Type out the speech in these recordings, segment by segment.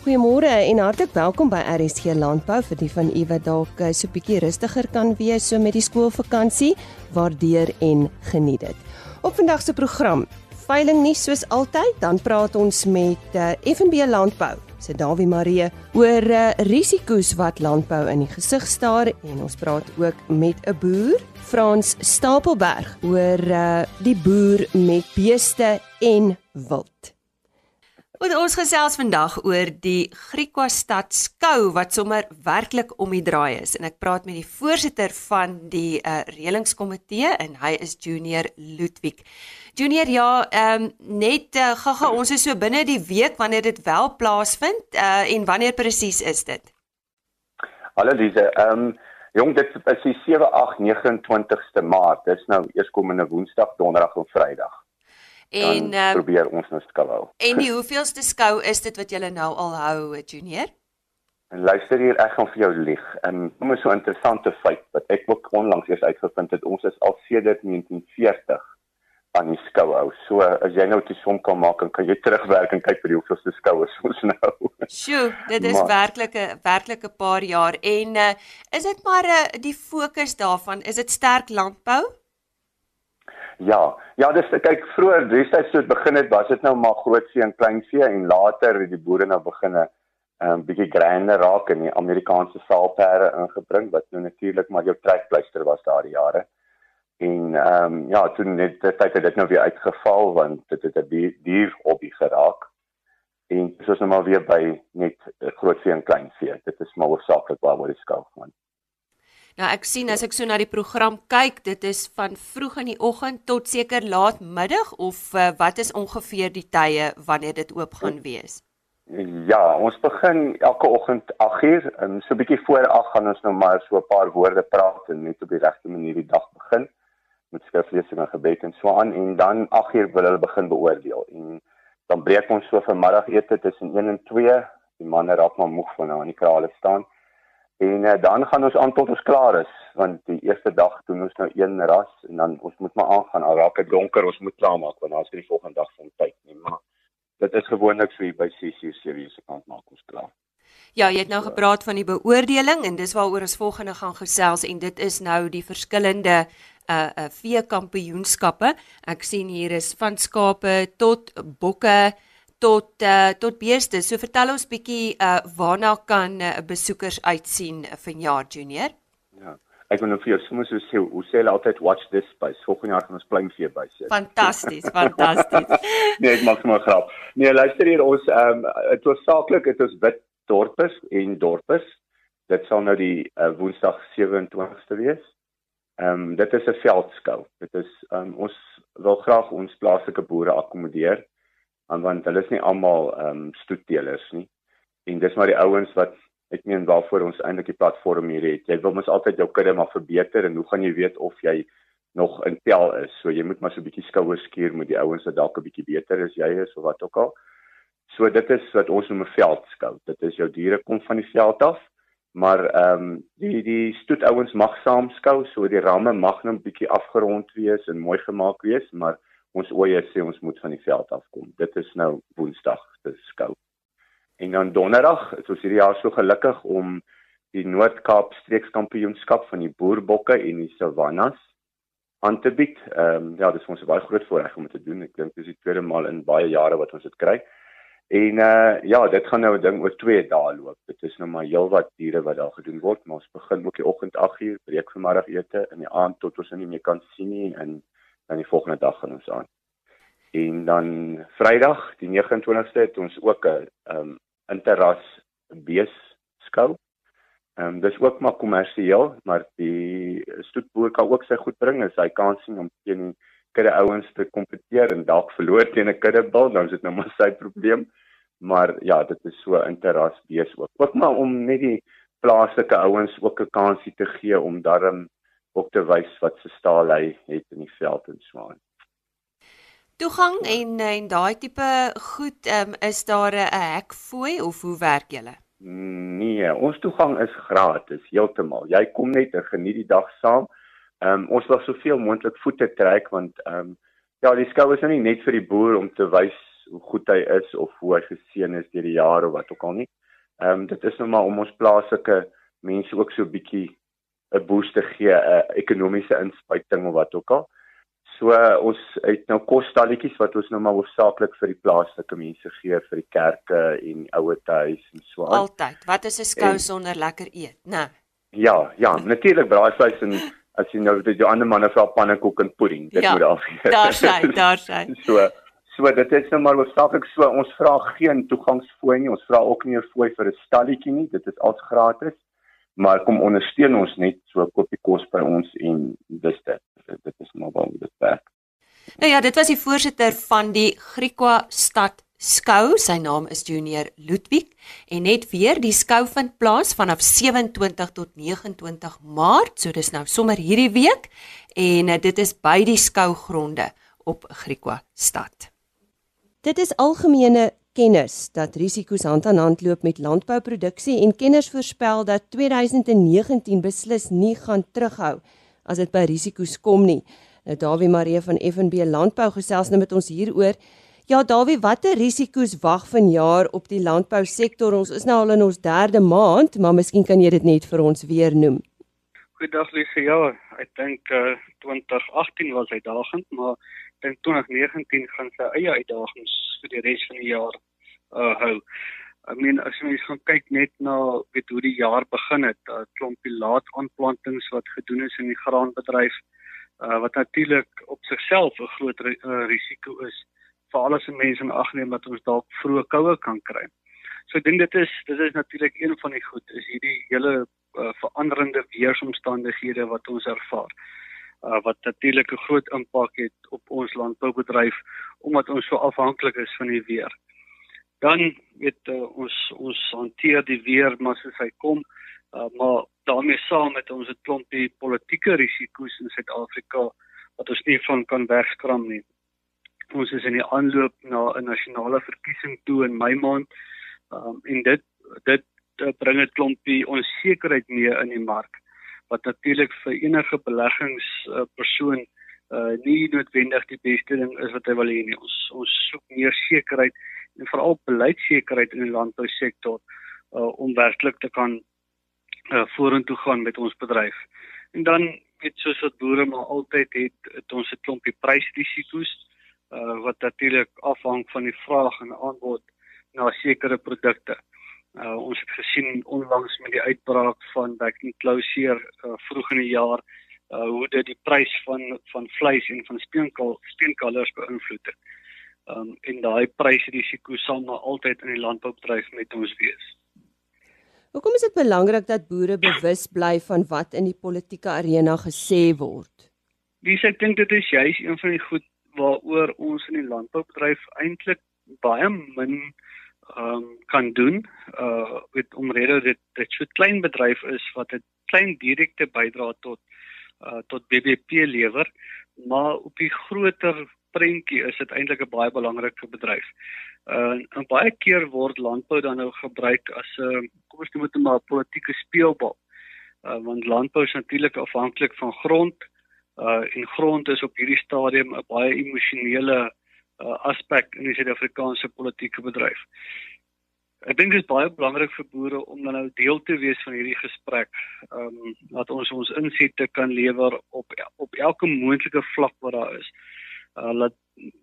Goeiemôre en hartlik welkom by RSG Landbou vir die van u wat dalk eh, so bietjie rustiger kan wees so met die skoolvakansie. Waardeer en geniet dit. Op vandag se program, veiling nie soos altyd, dan praat ons met uh, eh, FNB Landbou se Dawie Marie oor uh, risiko's wat landbou in die gesig staar en ons praat ook met 'n boer, Frans Stapelberg, oor uh, die boer met beeste en wild. En ons gesels vandag oor die Griekwa stad skou wat sommer werklik om die draai is en ek praat met die voorsitter van die uh, reëlingskomitee en hy is Junior Ludwig. Junior ja, ehm um, net uh, gaga ons is so binne die week wanneer dit wel plaasvind uh, en wanneer presies is dit? Hallo Lise, ehm um, jong dit is die 7 8 29ste Maart. Dit is nou eerskomende Woensdag, Donderdag en Vrydag. En uh, probeer ons nou skou hou. En die hoeveelste skou is dit wat julle nou al hou, junior? En luister hier, ek gaan vir jou lieg. En kom 'n so interessante feit wat ek ook onlangs eers uitgevind het. Ons is al sedert 1940 aan die skou hou. So as jy nou die som kan maak, kan jy terugwerk en kyk vir die hoeveelste skoue ons nou. Sjoe, dit is werklik 'n werklik 'n paar jaar. En uh, is dit maar uh, die fokus daarvan, is dit sterk landbou? Ja, ja, dis kyk vroeër destyds toe dit begin het, was dit nou maar groot vee en klein vee en later het die boere nou beginne 'n um, bietjie grander raak en die Amerikaanse saalperde ingebring wat nou natuurlik maar jou trekpleister was daardie jare. En ehm um, ja, toe net dit het dit nou weer uitgeval want dit het 'n die, dier hobby geraak. En soos nou maar weer by net groot vee en klein vee. Dit is maar hoofsaaklik waar word die skou van. Nou ek sien as ek so na die program kyk, dit is van vroeg in die oggend tot seker laat middag of uh, wat is ongeveer die tye wanneer dit oop gaan wees? Ja, ons begin elke oggend 8uur en so 'n bietjie voor 8 gaan ons nou maar so 'n paar woorde praat en net op die regte manier die dag begin met skriflesing en gebed en so aan en dan 8uur wil hulle begin beoordeel en dan breek ons so vir middagete tussen 1 en 2. Die manne raak maar moeg van nou aan die krale staan. En uh, dan gaan ons aan tot ons klaar is want die eerste dag doen ons nou een ras en dan ons moet maar aangaan al raak dit donker ons moet klaar maak want dan is dit die volgende dag van tyd nie maar dit is gewoonlik so hier by 6uur 7uur se kant maak ons klaar. Ja, jy het nou gepraat van die beoordeling en dis waaroor ons volgende gaan gesels en dit is nou die verskillende uh uh vee kampioenskappe. Ek sien hier is van skape tot bokke, tot uh, tot beeste. So vertel ons bietjie uh, waarna kan uh, besoekers uitsien vanjaar junior? Ja. Ek wil nou vir jou sommer so sê, hoe sê hulle altyd watch this space. Volgende jaar gaan ons pluimvee by sit. Fantasties, fantasties. nee, ek maak sommer grap. Nee, luister hier ons ehm um, dit was saaklik, dit is wit dorpes en dorpes. Dit sal nou die uh, Woensdag 27ste wees. Ehm um, dit is 'n veldskou. Dit is ehm um, ons wil graag ons plaaslike boere akkommodeer aan want hulle is nie almal ehm um, stoetteelers nie. En dis maar die ouens wat ek meen waarvoor ons eintlik die platform hier het. Jy wil mos altyd jou kudde maar verbeter en hoe gaan jy weet of jy nog in tel is? So jy moet maar so 'n bietjie skouers skuur met die ouens wat dalk 'n bietjie beter is jy is of wat ook al. So dit is wat ons noem 'n veldskou. Dit is jou diere kom van die veld af. Maar ehm um, die die stoetouens mag saam skou, so die ramme mag net 'n bietjie afgerond wees en mooi gemaak wees, maar ons oeye sê ons moet van die veld afkom. Dit is nou Woensdag se skou. En dan Donderdag is ons hierdie jaar so gelukkig om die Noord-Kaap streekskampioenskap van die boerbokke en die savannas aan te bied. Ehm um, ja, dis ons baie groot voorreg om dit te doen. Ek dink dis die tweede maal in baie jare wat ons dit kry. En uh ja, dit gaan nou 'n ding oor 2 dae loop. Dit is nou maar heelwat diere wat daar gedoen word, maar ons begin ook die oggend 8uur, breek vir middagete in die aand tot ons nie meer kan sien nie en dan die volgende dag gaan ons aan. En dan Vrydag, die 29ste het ons ook 'n um interras bees skou. Ehm um, dis ook maar kommersieel, maar die stoetboer kan ook sy goed bring as hy kan sien om teen kudde ouens te kompeteer en dalk verloor teen 'n kuddebil, dan is dit nou maar sy probleem. Maar ja, dit is so interras bees ook. Ook maar om net die plaaslike ouens ook 'n kansie te gee om darm ook te wys wat se staal hy het in die veld en so aan. Toegang en en daai tipe goed, um, is daar 'n hek fooi of hoe werk julle? Nee, ons toegang is gratis heeltemal. Jy kom net en geniet die dag saam. Ehm um, ons wil soveel moontlik voete trek want ehm um, ja, die skou is nou nie net vir die boer om te wys hoe goed hy is of hoe hy geseën is deur die jare of wat ook al nie. Ehm um, dit is nou maar om ons plaaslike mense ook so bietjie 'n boost te gee, 'n ekonomiese inspuiting of wat ook al. So uh, ons het nou kosstalletjies wat ons nou maar hoofsaaklik vir die plaaslike mense gee vir die kerke en ouete huis en so aan. Altyd. Wat is 'n skou sonder lekker eet, né? Ja, ja, natuurlik braaivleis en as jy nou die ander manne vra pannekoek en pudding, dit ja, moet daar wees. Daar sy, daar sy. so so dit is nou maar hoofsaaklik so ons vra geen toegangsfooi nie, ons vra ook nie 'n fooi vir 'n stalletjie nie, dit is als gratis maar kom ondersteun ons net so koop die kos by ons en dis dit dit is maar waar dit werk. Nou ja, dit was die voorsitter van die Griekwa stad skou, sy naam is Junior Ludwig en net weer die skou vind plaas vanaf 27 tot 29 Maart, so dis nou sommer hierdie week en eh, dit is by die skougronde op Griekwa stad. Dit is algemene kennis dat risiko's hand aan hand loop met landbouproduksie en kenners voorspel dat 2019 beslis nie gaan terughou as dit by risiko's kom nie. Nou Dawie Marie van FNB Landbou gesels nou met ons hieroor. Ja Dawie, watter risiko's wag vanjaar op die landbousektor? Ons is nou al in ons derde maand, maar miskien kan jy dit net vir ons weer noem. Goeiedag Lise. Ja, ek dink uh, 2018 was uitdagend, maar dink 2019 gaan sy eie uitdagings vir die res van die jaar uh hou. I mean as jy mens gaan kyk net na weet hoe die jaar begin het, 'n klompie laat aanplantings wat gedoen is in die graanbedryf uh wat natuurlik op sigself 'n groot uh, risiko is vir alles se mense in ag neem dat ons dalk vroeë koue kan kry. So ek dink dit is dit is natuurlik een van die goed is hierdie hele uh, veranderende weeromstandighede wat ons ervaar uh, wat natuurlik 'n groot impak het op ons landboubedryf omdat ons so afhanklik is van die weer. Dan weet uh, ons ons hanteer die weer maar soos hy kom, uh, maar daarmee saam met ons 'n klompie politieke risiko's in Suid-Afrika wat ons nie van kan wegskram nie. Ons is in die aanloop na 'n nasionale verkiesing toe in Mei maand. Um, en dit dit uh, bring 'n klompie onsekerheid mee in die mark wat natuurlik vir enige beleggingspersoon uh nie noodwendig die beste ding is wat hy wil hê nie. Ons ons soek meer sekerheid en veral beleidsekerheid in die landbousektor uh om werklik te kan uh vorentoe gaan met ons bedryf. En dan weet soos wat boere maar altyd het, het ons 'n klompie prysrisiko's uh wat natuurlik afhang van die vraag en aanbod na sekere produkte. Uh ons het gesien onlangs met die uitbraak van vacuum closure uh, vroeg in die jaar uh hoe dit die prys van van vleis en van steenkool steenkalvers beïnvloed het. Um en daai prysrisiko sal maar altyd in die landboubedryf met ons wees. Hoekom is dit belangrik dat boere bewus bly van wat in die politieke arena gesê word? Dis ek dink dit is juis een van die goed waaroor ons in die landboubedryf eintlik baie min ehm um, kan doen uh met omrede dit dit so klein bedryf is wat 'n klein direkte bydrae tot uh tot BBP lewer maar op die groter prentjie is dit eintlik 'n baie belangrike bedryf. Uh en baie keer word landbou dan nou gebruik as 'n uh, kom ons noem dit maar politieke speelbal. Uh want landbou is natuurlik afhanklik van grond uh en grond is op hierdie stadium 'n baie emosionele uh, aspek in die Suid-Afrikaanse politieke bedryf. Ek dink dit is baie belangrik vir boere om dan nou deel te wees van hierdie gesprek. Ehm um, dat ons ons insette kan lewer op op elke moontlike vlak wat daar is. Uh dat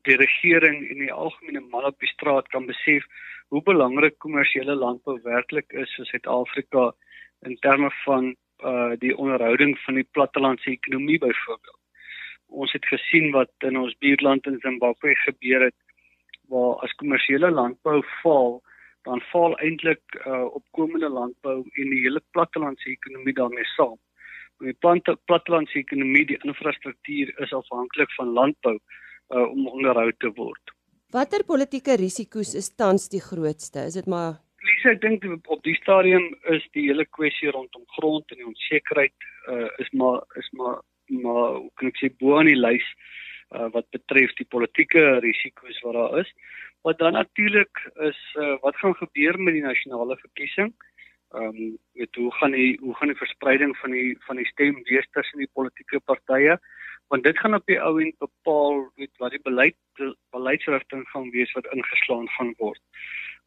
die regering en die algemene man op die straat kan besef hoe belangrik kommersiële landbou werklik is vir Suid-Afrika in terme van uh die onderhouding van die plattelandse ekonomie byvoorbeeld ons het gesien wat in ons buurland in Zimbabwe gebeur het waar as kommersiële landbou val dan val eintlik uh, opkomende landbou en die hele plattelandse ekonomie daarmee saam. Die plattelandse ekonomie, die infrastruktuur is afhanklik van landbou uh, om onderhou te word. Watter politieke risiko's is tans die grootste? Is dit maar Lisa, ek dink op die stadium is die hele kwessie rondom grond en die onsekerheid uh, is maar is maar maar hoe kan ek sê bo aan die lys uh, wat betref die politieke risiko's wat daar is. Wat dan natuurlik is uh, wat gaan gebeur met die nasionale verkiesing? Ehm um, weet hoe gaan die hoe gaan die verspreiding van die van die stem wees tussen die politieke partye? want dit gaan op die ou end bepaal weet wat die beleid beleidsrigting gaan wees wat ingeslaan gaan word.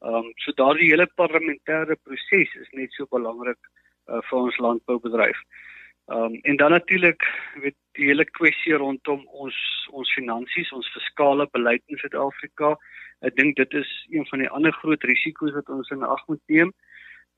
Ehm um, so daardie hele parlementêre proses is net so belangrik uh, vir ons landboubedryf. Ehm um, en dan natuurlik weet die hele kwessie rondom ons ons finansies, ons fiskale beleid in Suid-Afrika. Ek dink dit is een van die ander groot risiko's wat ons in ag moet neem.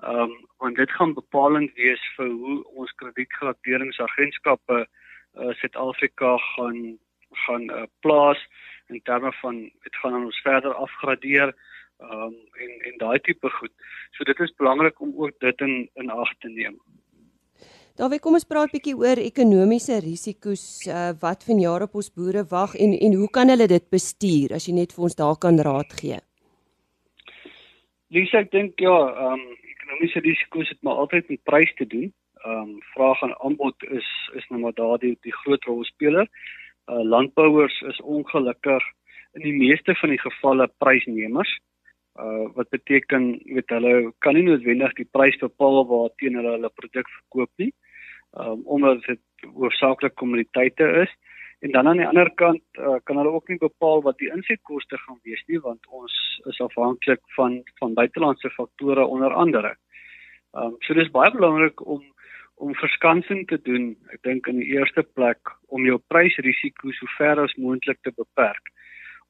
Ehm um, want dit gaan bepalend wees vir hoe ons kredietgraderingsagentskappe uh, Suid-Afrika gaan gaan uh, plaas in terme van dit gaan ons verder afgradeer ehm um, en en daai tipe goed. So dit is belangrik om ook dit in in ag te neem. Daarby kom ons praat bietjie oor ekonomiese risiko's uh, wat vanjaar op ons boere wag en en hoe kan hulle dit bestuur as jy net vir ons daar kan raad gee. Lisa ek dink ja, ehm um, ekonomiese risiko's het maar altyd met prys te doen. Ehm um, vraag en aanbod is is nou maar daardie die groot rolspeler. Uh landbouers is ongelukkig in die meeste van die gevalle prysnemers uh wat beteken weet hulle kan nie noodwendig die prys bepaal waarteen hulle hulle produk verkoop nie um omdat dit hoofsaaklik kommoditeite is en dan aan die ander kant uh, kan hulle ook nie bepaal wat die insetkoste gaan wees nie want ons is afhanklik van van buitelandse faktore onder andere. Um so dis baie belangrik om om verskansing te doen. Ek dink in die eerste plek om jou prysrisiko so ver as moontlik te beperk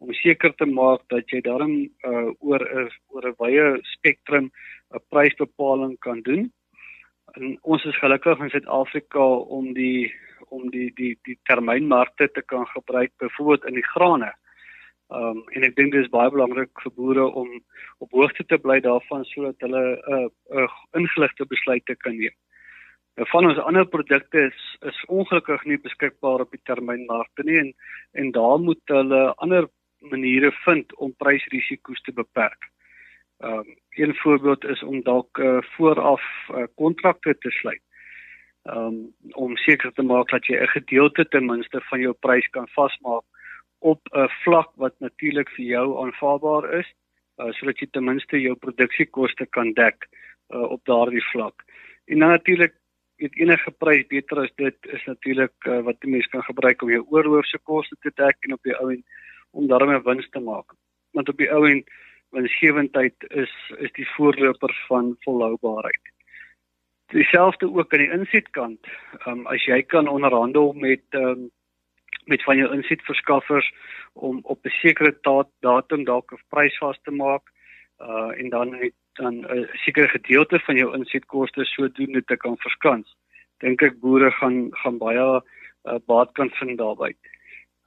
om seker te maak dat jy daarom uh, oor 'n oor 'n wye spektrum 'n prysbepaling kan doen. En ons is gelukkig in Suid-Afrika om die om die die die termynmarkte te kan gebruik byvoorbeeld in die grane. Ehm um, en ek dink dit is baie belangrik vir boere om op hoogte te bly daarvan sodat hulle 'n uh, 'n uh, ingeligte besluite kan neem. Nou van ons ander produkte is is ongelukkig nie beskikbaar op die termynmarkte nie en en daar moet hulle ander maniere vind om prysrisiko's te beperk. Ehm um, een voorbeeld is om dalk uh, vooraf uh, kontrakte te sluit. Ehm um, om seker te maak dat jy 'n gedeelte ten minste van jou prys kan vasmaak op 'n vlak wat natuurlik vir jou aanvaarbaar is, uh, sodat jy ten minste jou produksiekoste kan dek uh, op daardie vlak. En dan natuurlik dit enige prys beter as dit is natuurlik uh, wat die mens kan gebruik om jou oorhoofse koste te dek en op die ou en om daarmee wins te maak. Want op die ou end winsgewendheid is is die voorloper van volhoubaarheid. Dieselfde ook aan die insetkant. Ehm um, as jy kan onderhandel met ehm um, met van jou insetverskaffers om op 'n sekere datum dalk 'n prys vas te maak uh en dan het dan 'n sekere gedeelte van jou insetkoste sodoende te kan verskans. Dink ek boere gaan gaan baie uh, baat kan vind daarbey.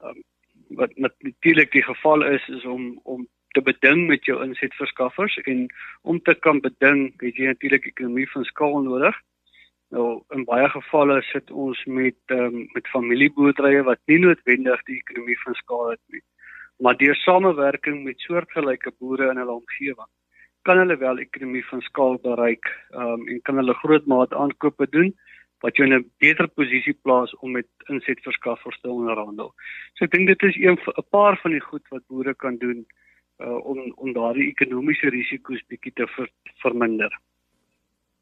Um, wat natuurlik die geval is is om om te beding met jou insetverskaffers en om te kan beding het jy natuurlik ekonomie van skaal nodig. Nou in baie gevalle sit ons met um, met familieboerderye wat nie noodwendig die ekonomie van skaal het nie. Maar deur samewerking met soortgelyke boere in hulle omgewing kan hulle wel ekonomie van skaal bereik um, en kan hulle groot maat aankope doen wat jou in 'n beter posisie plaas om met insetverskaffers te onderhandel. So ek dink dit is een 'n paar van die goed wat boere kan doen uh, om om daardie ekonomiese risiko's bietjie te ver, verminder.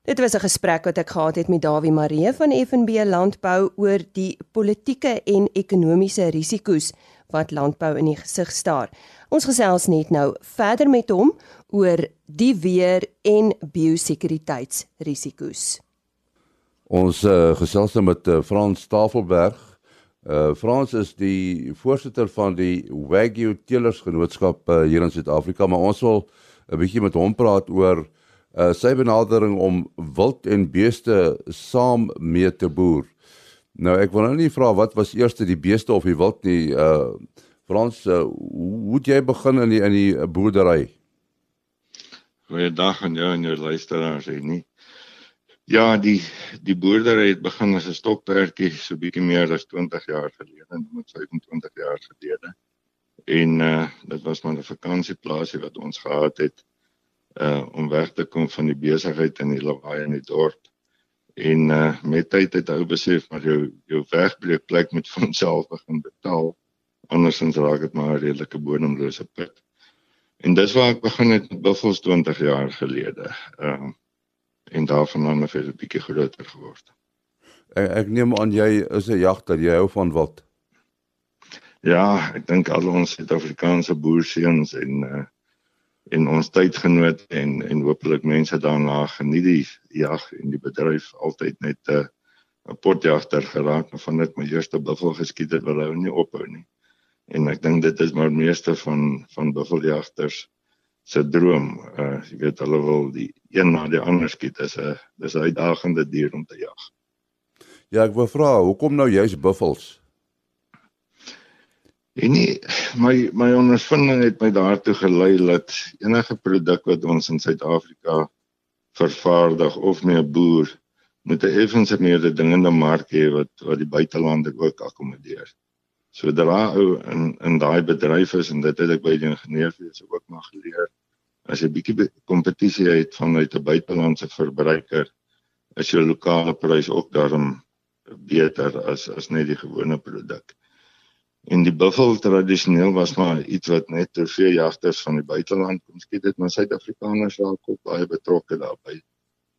Dit was 'n gesprek wat ek gehad het met Dawie Maree van FNB Landbou oor die politieke en ekonomiese risiko's wat landbou in die gesig staar. Ons gesels net nou verder met hom oor die weer en biosekuriteitsrisiko's. Ons uh, gesels nou met uh, Frans Tafelberg. Uh Frans is die voorsitter van die Wagyu Teelersgenootskap uh, hier in Suid-Afrika, maar ons wil 'n bietjie met hom praat oor uh sy benadering om wild en beeste saam mee te boer. Nou ek wil nou nie vra wat was eers die beeste of die wild nie. Uh Frans, uh, hoe het jy begin in die in die boerdery? Goeiedag aan jou en jou luisteraars, hè nie. Ja, die die boerdery het begin as 'n stokperdjie so bietjie meer as 20 jaar gelede, moet 25 jaar gelede. En uh dit was maar 'n vakansieplaasie wat ons gehad het uh om weg te kom van die besigheid in die lawaai in die dorp. En uh met tyd het ou besef maar jou jou wegbreek plek met van self begin betaal. Andersins raak dit maar 'n redelike bodemlose put. En dis waar ek begin het met buffels 20 jaar gelede. Uh en daarvan dan het 'n bietjie groter geword. Ek, ek neem aan jy is 'n jagter, jy hou van wat? Ja, ek dink al ons Suid-Afrikaanse boerseuns en uh en ons tydgenoot en en hopelik mense daarna geniet die jag en die bedryf altyd net 'n uh, 'n potjagter geraak van dit my eerste buffel geskiet het wil hy nie ophou nie. En ek dink dit is maar meeste van van buffeljagters se droom. Uh jy weet hulle wil die een na die ander skiet. Dis 'n dis 'n uitdagende dier om te jag. Ja, ek wou vra, hoekom nou juist buffels? En nie my my ondervinding het my daartoe gelei dat enige produk wat ons in Suid-Afrika vervaardig of mee 'n boer moet 'n effense meerde dingende mark hê wat wat die buitelande ook akkommodeer. Sodra ou in in daai bedryf is en dit het ek by die ingenieurswese ook maar geleer as jy bietjie kompetisie het vanuit 'n buitelandse verbruiker is jou lokale prys ook daarom beter as as net die gewone produk. En die buffel tradisioneel was maar iets wat net trofee jagters van die buiteland kom skiet het, maar Suid-Afrikaners raak ook baie betrokke daarbey.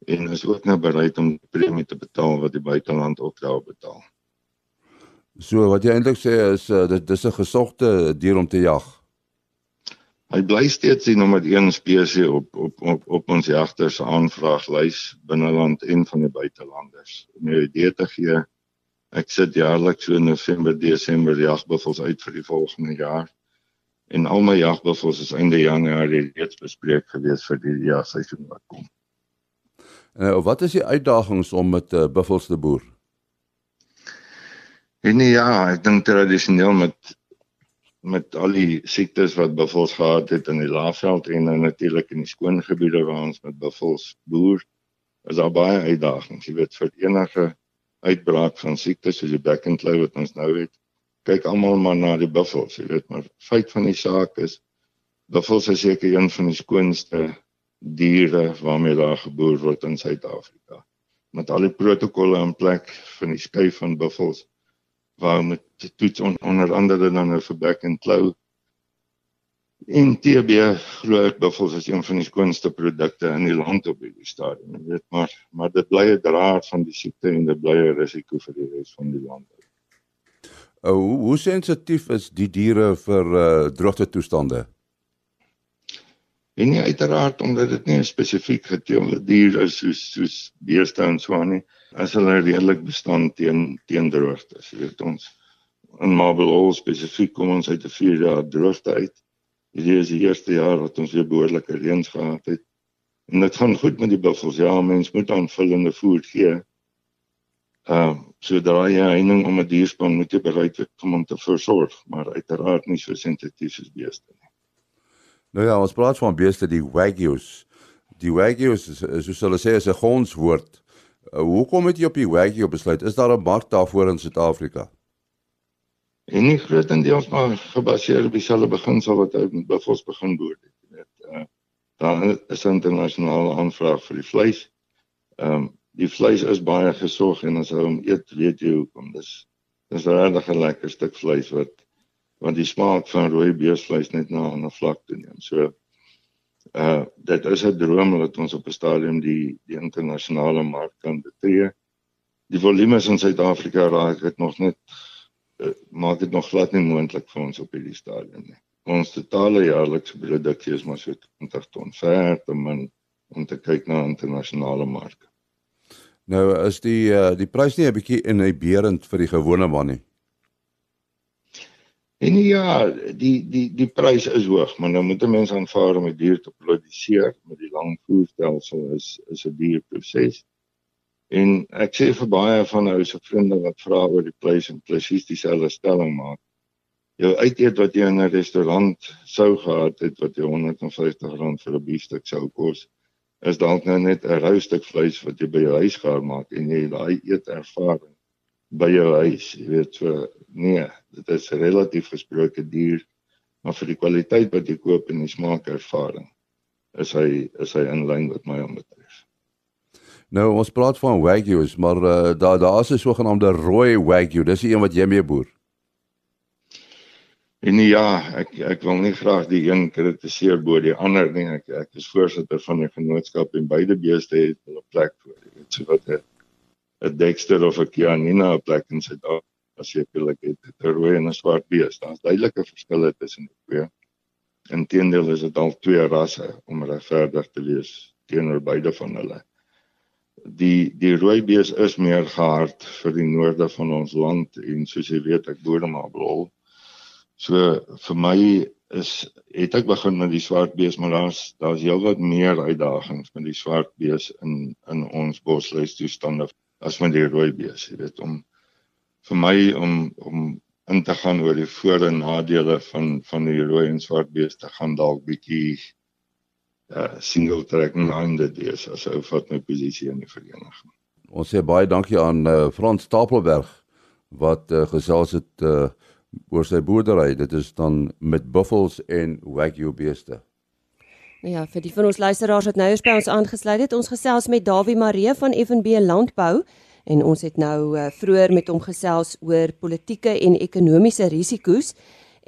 En is ook nou bereid om die premie te betaal wat die buiteland ook daar betaal. So wat jy eintlik sê is uh, dit dis 'n gesogte dier om te jag. Hy bly steeds die nommer 1 spesies op op op op ons jagters aanvraaglys binneland en van die buitelanders. Om jou idee te gee, Ek sit jaarliks so in November, Desember jagbuffels uit vir die volgende jaar. En al my jagbuffels is einde Januarie reeds bespreek gewees vir die jagseisoen wat kom. En wat is die uitdagings om met uh, buffels te boer? En ja, ek dink tradisioneel met met al die siektes wat buffels gehad het in die laafveld en nou natuurlik in die skoon gebiede waar ons met buffels boer, is daar baie uitdagings. Jy weet vir enige uitbraak van siektes soos die back and claw wat ons nou het. Kyk almal maar na die buffels, jy weet, maar feit van die saak is buffels is seker een van die skoonste diere waarmee daar geboer word in Suid-Afrika. Met al die protokolle in plek van die skei van buffels waar met toets on, onder andere dan nou vir back and claw En TB glo ek buffels is een van die skoonste produkte in die land op hierdie stadium. Jy weet maar, maar dit bly 'n draad van die siekte en dit bly 'n risiko vir die res van die land. Ou, hoe, hoe sensitief is die diere vir uh, droogte toestande? En nie uiteraard omdat dit nie 'n spesifiek geteelde dier is soos soos beeste en so aan nie, as hulle redelik bestand teen teen droogte. Jy weet ons in Marble Hall spesifiek kom ons uit 'n 4 jaar droogte uit Hierdie is die eerste jaar wat ons weer behoorlike reëns gehad het. En dit gaan goed met die buffels. Ja, mens moet aanvullende voer gee. Ehm uh, sodra jy heining om 'n dierspan moet jy bereid wees om hom te versorg, maar uiteraard nie so sensitief soos beeste nie. Nou ja, ons praat van beeste die wagyus. Die wagyus is soos hulle sê is 'n gonswoord. Uh, hoekom het jy op die wagyu besluit? Is daar 'n mark daarvoor in Suid-Afrika? en nie grootendeels maar gebaseer op dieselfde beginsel wat ou buffels begin boer het. Jy weet, uh, daar is 'n internasionale aanvraag vir die vleis. Ehm um, die vleis is baie gesog en as ou om eet, weet jy hoekom. Dis dis regtig 'n lekker stuk vleis wat want die smaak van rooi beesvleis net na 'n ander vlak toe neem. So uh dit is 'n droom dat ons op 'n stadium die die internasionale mark kan betree. Die volume in Suid-Afrika raak dit nog net uh, maak dit nog glad nie moontlik vir ons op hierdie stadium nie. Ons totale jaarlikse produksie is maar so 20 ton ver te min om te kyk na internasionale marke. Nou is die uh, die prys nie 'n bietjie inhiberend vir die gewone man nie. En ja, die die die prys is hoog, maar nou moet 'n mens aanvaar om 'n dier te produseer met die lang voerstelsel is is 'n duur proses. En ek sê vir baie van ou se vriende wat vra oor die prys en presies dieselfde stelling maak. Jou uiteet wat jy in 'n restaurant sou gehad het wat jy R150 vir 'n biefstuk sou kos, is dalk nou net 'n rou stuk vleis wat jy by jou huis gaar maak en jy daai eet ervaring by jou huis. Jy weet so nee, dit is relatief gesproke duur, maar vir die kwaliteit wat jy koop en die smaak ervaring is hy is hy in lyn met my omtrent. Nou ons praat van wagyus, maar uh, daar daar's 'n sogenaamde rooi wagyu. Dis die een wat jy mee boer. En ja, ek ek wil nie graag die een kritiseer bo die ander nie. Ek ek is voorsitter van 'n genootskap en beide beeste het 'n plek voor. Jy weet so wat 'n 'n Dexter of 'n Kianina 'n plek in Suid-Afrika. as jy billik het, het 'n rooi en swart bees. Daar's duidelike verskille tussen die twee. Inteendeel is dit al twee rasse om regverdig te wees teenoor beide van hulle. Die die rooi bees is meer gehard vir die noorde van ons land en soos jy weet ek boer maar blou. So vir my is het ek begin met die swart bees maar daar's daar's heelwat meer uitdagings met die swart bees in in ons bosluis toestande as met die rooi bees jy weet om vir my om om in te gaan oor die voor en nadele van van die rooi en swart bees te gaan dalk bietjie uh single track minded wees as ou vat my posisie in die vereniging ons sê baie dankie aan uh, Frans Stapelberg wat uh, gesels het uh oor sy boerdery. Dit is dan met buffels en wagyu beeste. Ja, vir die van ons luisteraars wat nou eens by ons aangesluit het, ons gesels met Dawie Maree van FNB Landbou en ons het nou uh, vroeër met hom gesels oor politieke en ekonomiese risiko's.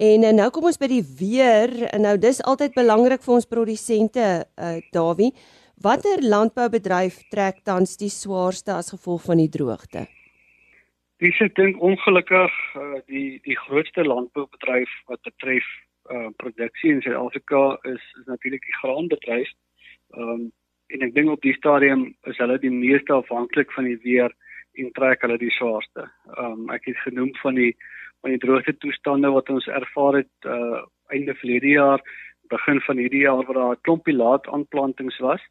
En uh, nou kom ons by die weer. En nou dis altyd belangrik vir ons produsente, uh, Dawie. Watter landboubedryf trek tans die swaarste as gevolg van die droogte? Dis ek dink ongelukkig uh, die die grootste landboubedryf wat betref uh, produksie in Suid-Afrika is is natuurlik die graanbedryf. Ehm um, en ek dink op die stadium is hulle die meeste afhanklik van die weer en trek hulle die swaarste. Ehm um, ek het genoem van die van die droogte toestande wat ons ervaar het uh einde verlede jaar, begin van hierdie jaar waar daar 'n klompie laat aanplantings was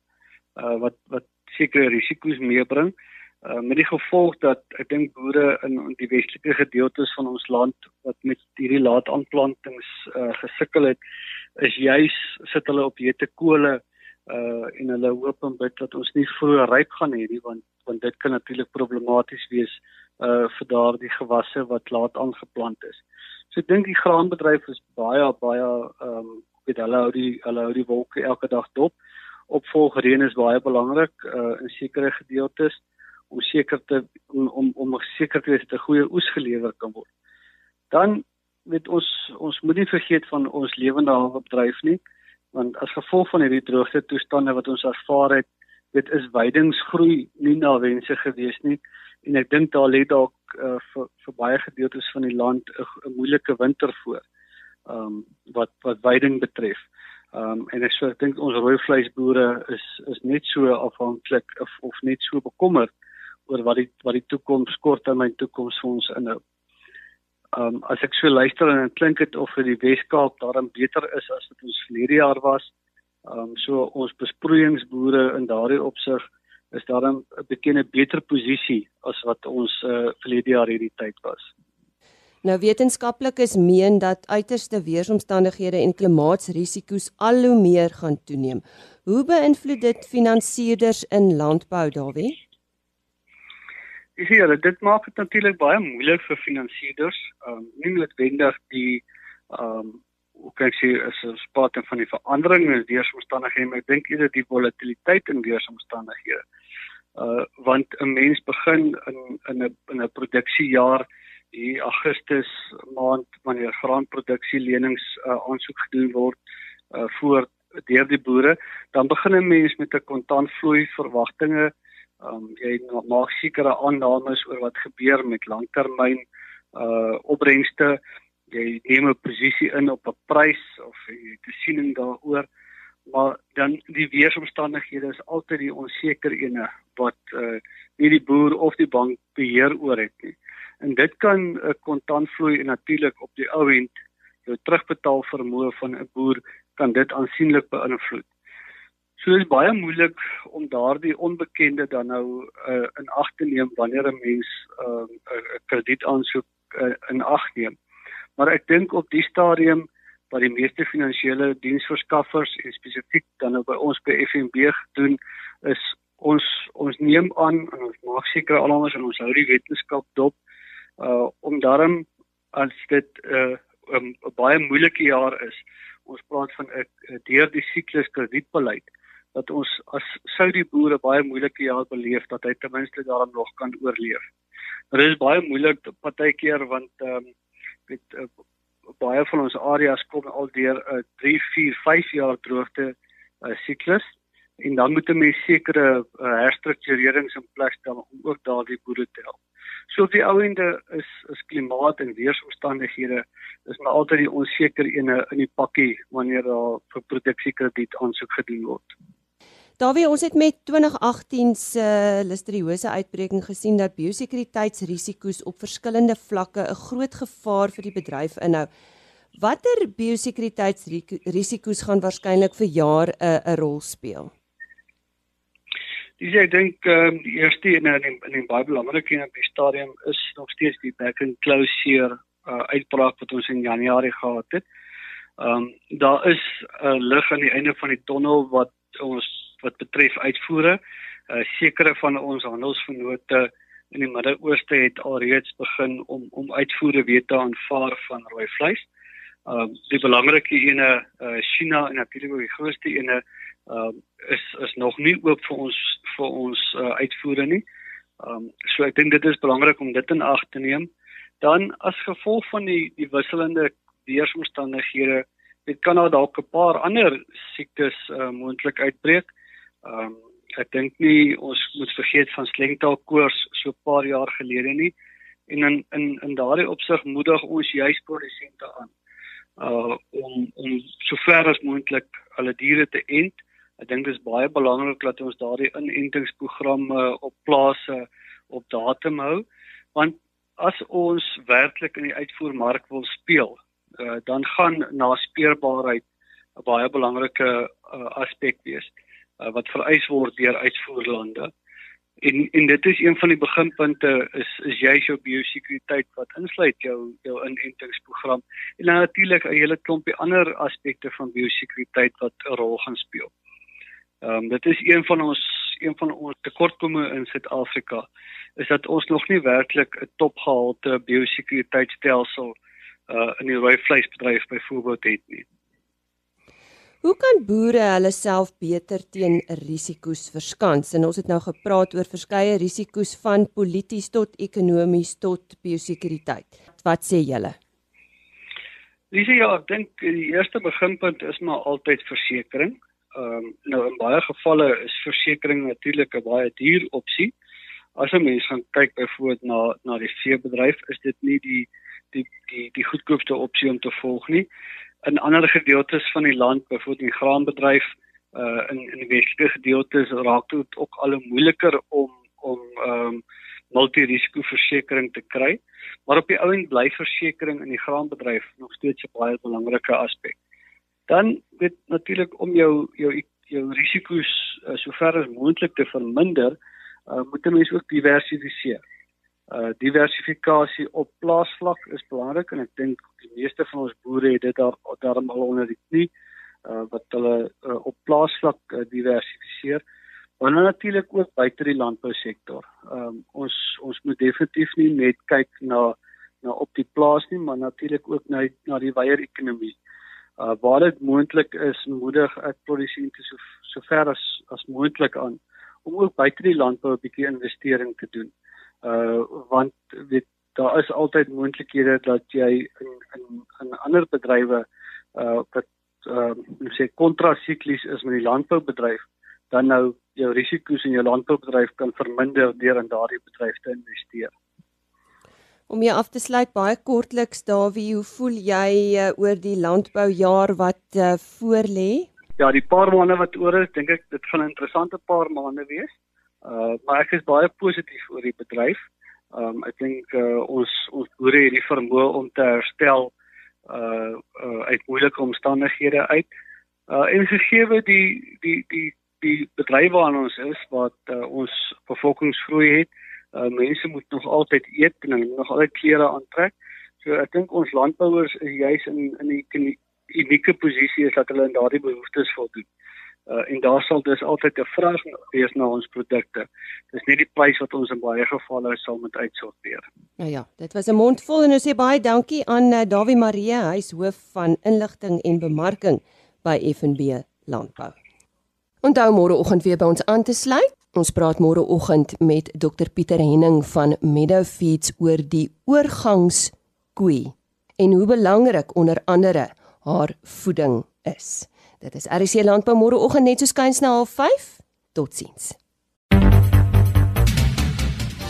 uh wat wat sekere risiko's meebring. Uh, met die gevolg dat ek dink boere in die westelike gedeeltes van ons land wat met hierdie laat aanplantings uh, gesukkel het is juis sit hulle op jete kole uh en hulle hoop en bid dat ons nie vroeg ryp gaan hê nie want want dit kan natuurlik problematies wees uh vir daardie gewasse wat laat aangeplant is. So ek dink die graanbedryf is baie baie ehm um, weet hulle hou die hulle hou die wolke elke dag dop. Opvolgreën is baie belangrik uh in sekere gedeeltes. Uh om seker te om om, om seker te wees dat 'n goeie oes gelewer kan word. Dan weet ons ons moet nie vergeet van ons lewende hawe bedryf nie want as gevolg van hierdie droogte toestande wat ons ervaar het, dit is weidingsgroei nie na wense gewees nie en ek dink daar lê dalk uh, vir vir baie gedeeltes van die land 'n moeilike winter voor. Ehm um, wat wat weiding betref. Ehm um, en ek so ek dink ons rooi vleisboere is is net so afhanklik of of net so bekommerd oor wat die wat die toekoms kort en my toekoms vir ons inhou. Um as ek so luister en dit klink dit of vir die Weskaap daarom beter is as wat ons verlede jaar was. Um so ons besproeiingsboere in daardie opsig is daarom 'n bekende beter posisie as wat ons uh, verlede jaar hierdie tyd was. Nou wetenskaplikes meen dat uiterste weeromstandighede en klimaatsrisiko's al hoe meer gaan toeneem. Hoe beïnvloed dit finansierders in landbou, Dawie? Dis hier, dit maak dit natuurlik baie moeilik vir finansiëerders, ehm um, nie noodwendig die ehm um, hoe kan ek sê is 'n spate van die verandering in weeromstandighede, maar ek dink eerder die volatiliteit in weeromstandighede. Uh want 'n mens begin in in 'n in 'n produksiejaar die Augustus maand wanneer graanproduksie lenings uh, aansoek gedoen word uh voor deur die boere, dan begin 'n mens met 'n kontantvloei verwagtinge Ehm um, jy maak sekere aannames oor wat gebeur met langtermyn uh opbrengste. Jy neem 'n posisie in op 'n prys of jy 'n siening daaroor. Maar dan die weeromstandighede is altyd die onseker ene wat uh nie die boer of die bank beheer oor het nie. En dit kan 'n uh, kontantvloei en natuurlik op die ou end jou terugbetaal vermoë van 'n boer kan dit aansienlik beïnvloed. So dit is baie moeilik om daardie onbekende dan nou uh, in ag te neem wanneer 'n mens ehm, 'n uh, kredietaansoek uh, in ag neem. Maar ek dink op die stadium wat die meeste finansiële diensverskaffers en spesifiek dan nou by ons by FNB gedoen is ons ons neem aan en ons maak seker almal en ons hou die wetenskap dop uh om daarom as dit 'n uh, 'n baie moeilike jaar is ons praat van 'n deur die siklus kredietbeleid dat ons as sou die boere baie moeilike jaar beleef dat hy ten minste daarom nog kan oorleef. Dit is baie moeilik partykeer want ehm um, weet uh, baie van ons areas kom al deur 'n uh, 3, 4, 5 jaar droogte uh, siklus en dan moet 'n mens sekere uh, herstrukturerings in plek stel om ook daardie boere te help. So op die ou ende is is klimaat en weeromstandighede is maar altyd die onseker ene in die pakkie wanneer daar vir produksiekrediet aansoek gedoen word. Daarwie ons het met 2018 se listeriose uitbreking gesien dat biosekuriteitsrisiko's op verskillende vlakke 'n groot gevaar vir die bedryf inhou. Watter biosekuriteitsrisiko's gaan waarskynlik vir jaar 'n 'n rol speel? Dis ek dink um, die eerste en in in, in baie belangrik in die stadium is nog steeds die back and closure uh, uitbraak wat ons in Januarie gehad het. Ehm um, daar is 'n uh, lig aan die einde van die tonnel wat ons wat betref uitvoere. Uh, sekere van ons handelsvennote in die Midde-Ooste het alreeds begin om om uitvoere weer te aanvaar van rooi vleis. Ehm uh, die belangrike ene uh, China en natuurlik ook die grootste ene ehm uh, is is nog nie oop vir ons vir ons uh, uitvoere nie. Ehm um, so ek dink dit is belangrik om dit in ag te neem. Dan as gevolg van die die wisselende weeromstandighede, dit kan nou dalk 'n paar ander siektes uh, moontlik uitbreek. Ehm um, ek dink nie ons moet vergeet van slengtaalkoors so 'n paar jaar gelede nie. En in in in daardie opsig moedig ons juis produsente aan uh om om sover as moontlik hulle diere te ent. Ek dink dit is baie belangrik dat ons daardie inentingsprogramme op plase op datum hou want as ons werklik in die uitvoermark wil speel, uh, dan gaan naspeurbaarheid 'n baie belangrike uh, aspek wees uh, wat vereis word deur uitvoerlande. En en dit is een van die beginpunte is is jy jou biosekuriteit wat insluit jou jou inentingsprogram en natuurlik 'n hele klompie ander aspekte van biosekuriteit wat 'n rol gaan speel. Ehm um, dit is een van ons een van ons tekortkominge in Suid-Afrika is dat ons nog nie werklik 'n topgehalte biosekuriteitstelsel uh in die rooi vleisbedryf byvoorbeeld het nie. Hoe kan boere hulle self beter teen risiko's verskans? En ons het nou gepraat oor verskeie risiko's van polities tot ekonomies tot biosekuriteit. Wat sê julle? Dis ja, ek dink die eerste beginpunt is maar altyd versekerings. Ehm um, nou in baie gevalle is versekerings natuurlik 'n baie duur opsie. As 'n mens gaan kyk byvoorbeeld na na die veebedryf, is dit nie die die die die goedkoopste opsie om te volg nie. In ander gedeeltes van die land, byvoorbeeld in graanbedryf, uh in in die westelike gedeeltes raak dit ook al moeiliker om om ehm um, multirisikoversekering te kry. Maar op die ou end bly versekerings in die graanbedryf nog steeds 'n baie belangrike aspek dan weet natuurlik om jou jou jou risiko's uh, sover as moontlik te verminder, uh, moet 'n mens ook diversifiseer. Uh diversifikasie op plaasvlak is belangrik en ek dink die meeste van ons boere het dit daar daarom al onder die knie uh wat hulle uh, op plaasvlak uh, diversifiseer. Maar natuurlik ook buite die landbousektor. Um ons ons moet definitief nie net kyk na na op die plaas nie, maar natuurlik ook na na die wyeer ekonomie uh, waar dit moontlik is moedig ek produsente so so ver as as moontlik aan om ook buite die landbou 'n bietjie investering te doen. Uh want weet daar is altyd moontlikhede dat jy in in in ander bedrywe uh wat uh sê kontrasiklies is met die landboubedryf dan nou jou risiko's in jou landboubedryf kan verminder deur in daardie bedryf te investeer. Om jy af te sluit baie kortliks Dawie, hoe voel jy uh, oor die landboujaar wat uh, voor lê? Ja, die paar maande wat oor is, dink ek dit gaan 'n interessante paar maande wees. Uh maar ek is baie positief oor die bedryf. Um ek dink uh, ons ons boere het die vermoë om te herstel uh, uh uit moeilike omstandighede uit. Uh en gegee die die die die bedryf waarin ons is wat uh, ons bevolkingsgroei het, uh, mense moet nog altyd eet en hulle moet nog altyd klere aantrek. So ek dink ons landbouers is juis in in 'n unieke posisie is dat hulle in daardie behoeftes voldoen. Uh, en daar sal dus altyd 'n vraag wees na ons produkte. Dis nie die prys wat ons in baie gevalle sal moet uitsorteer. Nou ja, dit was 'n mondvol en ons sê baie dankie aan uh, Dawie Marie, hy's hoof van inligting en bemarking by FNB Landbou. Onthou môre oggend weer by ons aan te sluit. Ons praat môre oggend met Dr Pieter Henning van Meadow Feeds oor die oorgangskoei en hoe belangrik onder andere haar voeding is. Dit is RC Landbou môreoggend net so skuins na 05:30. Totsiens.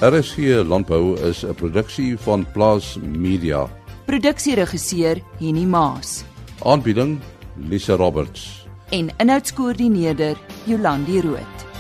RSG Landbou is 'n produksie van Plaas Media. Produksieregisseur Henny Maas Aanbieding Lisa Roberts. en inhoudskoördineerder Jolandi Root.